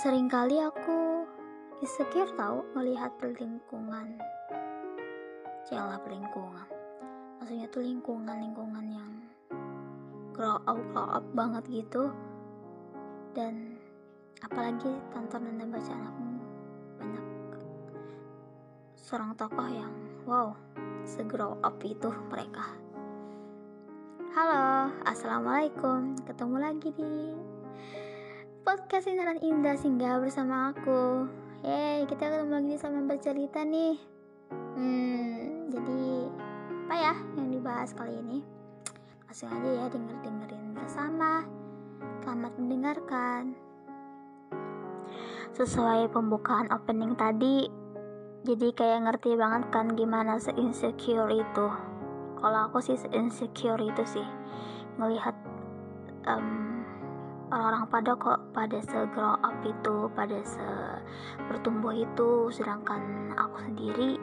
sering kali aku insecure tahu melihat lingkungan celah lingkungan maksudnya tuh lingkungan-lingkungan yang grow up grow up banget gitu. Dan apalagi tontonan dan bacaan aku banyak seorang tokoh yang wow segrow up itu mereka. Halo assalamualaikum ketemu lagi di podcast Indah Indah singgah bersama aku. Yeay, kita ketemu lagi sama bercerita nih. Hmm, jadi apa ya yang dibahas kali ini? Langsung aja ya denger-dengerin bersama. Selamat mendengarkan. Sesuai pembukaan opening tadi Jadi kayak ngerti banget kan gimana se-insecure itu. Kalau aku sih se-insecure itu sih. Ngelihat um, orang-orang pada kok pada se-grow up itu pada se bertumbuh itu. Sedangkan aku sendiri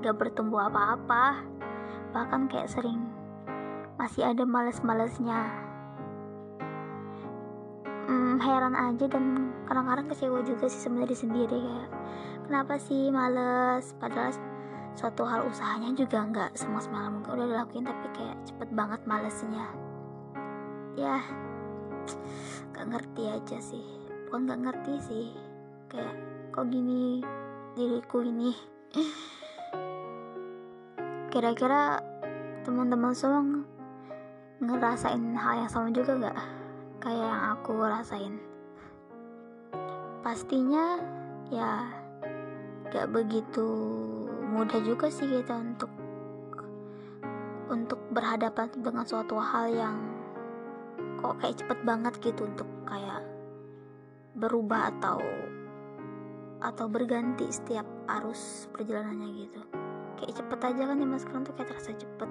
gak bertumbuh apa-apa. Bahkan kayak sering masih ada males-malesnya. Hmm, heran aja dan kadang-kadang kecewa juga sih sebenarnya sendiri kayak kenapa sih males? Padahal suatu hal usahanya juga nggak semua semalam mungkin udah dilakuin tapi kayak cepet banget malesnya. Ya gak ngerti aja sih. Bukan gak ngerti sih. Kayak kok gini diriku ini? Kira-kira teman-teman semua ngerasain hal yang sama juga gak kayak yang aku rasain. Pastinya ya gak begitu mudah juga sih kita untuk untuk berhadapan dengan suatu hal yang kok kayak cepet banget gitu untuk kayak berubah atau atau berganti setiap arus perjalanannya gitu. Kayak cepet aja kan mas sekarang tuh kayak terasa cepet.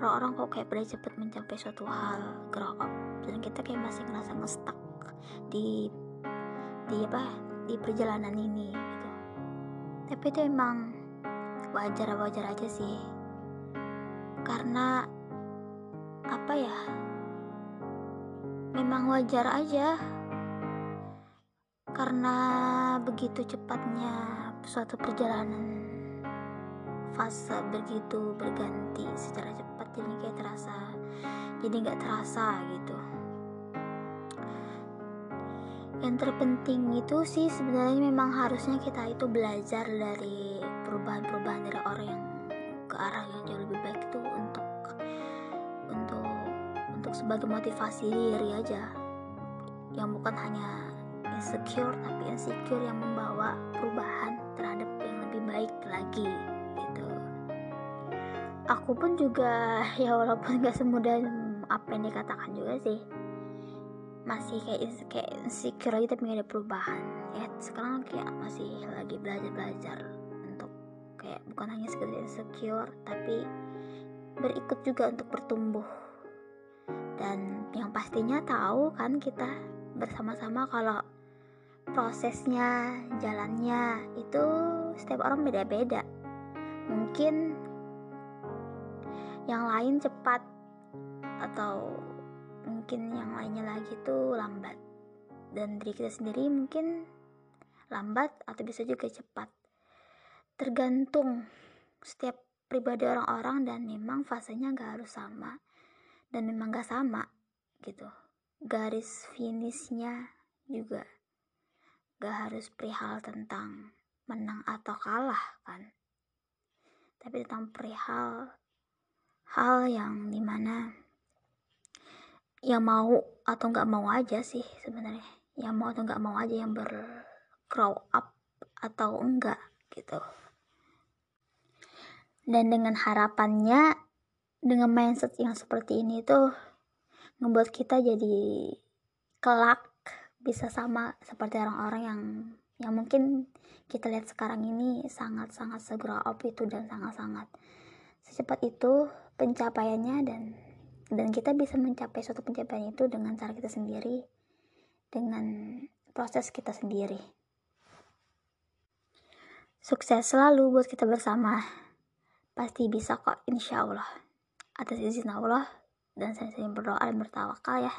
Orang-orang kok kayak pada cepet mencapai suatu hal grow up dan kita kayak masih ngerasa ngestak di di apa di perjalanan ini gitu. Tapi itu emang wajar-wajar aja sih. Karena apa ya memang wajar aja. Karena begitu cepatnya suatu perjalanan fase begitu berganti secara cepat jadi kayak terasa jadi nggak terasa gitu. Yang terpenting itu sih sebenarnya memang harusnya kita itu belajar dari sebagai motivasi diri aja. Yang bukan hanya insecure tapi insecure yang membawa perubahan terhadap yang lebih baik lagi gitu. Aku pun juga ya walaupun gak semudah apa yang dikatakan juga sih masih kayak kayak insecure lagi tapi gak ada perubahan. Ya sekarang kayak masih lagi belajar belajar untuk kayak bukan hanya sekedar insecure tapi berikut juga untuk bertumbuh dan yang pastinya tahu kan kita bersama-sama kalau prosesnya jalannya itu setiap orang beda-beda. Mungkin yang lain cepat atau mungkin yang lainnya lagi tuh lambat. Dan diri kita sendiri mungkin lambat atau bisa juga cepat. Tergantung setiap pribadi orang-orang dan memang fasenya gak harus sama dan memang gak sama gitu. Garis finishnya juga gak harus perihal tentang menang atau kalah kan. Tapi tentang perihal hal yang di mana yang mau atau nggak mau aja sih sebenarnya. Yang mau atau nggak mau aja yang ber grow up atau enggak gitu. Dan dengan harapannya dengan mindset yang seperti ini tuh ngebuat kita jadi kelak bisa sama seperti orang-orang yang yang mungkin kita lihat sekarang ini sangat-sangat segera up itu dan sangat-sangat secepat itu pencapaiannya dan dan kita bisa mencapai suatu pencapaian itu dengan cara kita sendiri dengan proses kita sendiri. Sukses selalu buat kita bersama. Pasti bisa kok insya Allah atas izin Allah dan saya sering berdoa dan bertawakal ya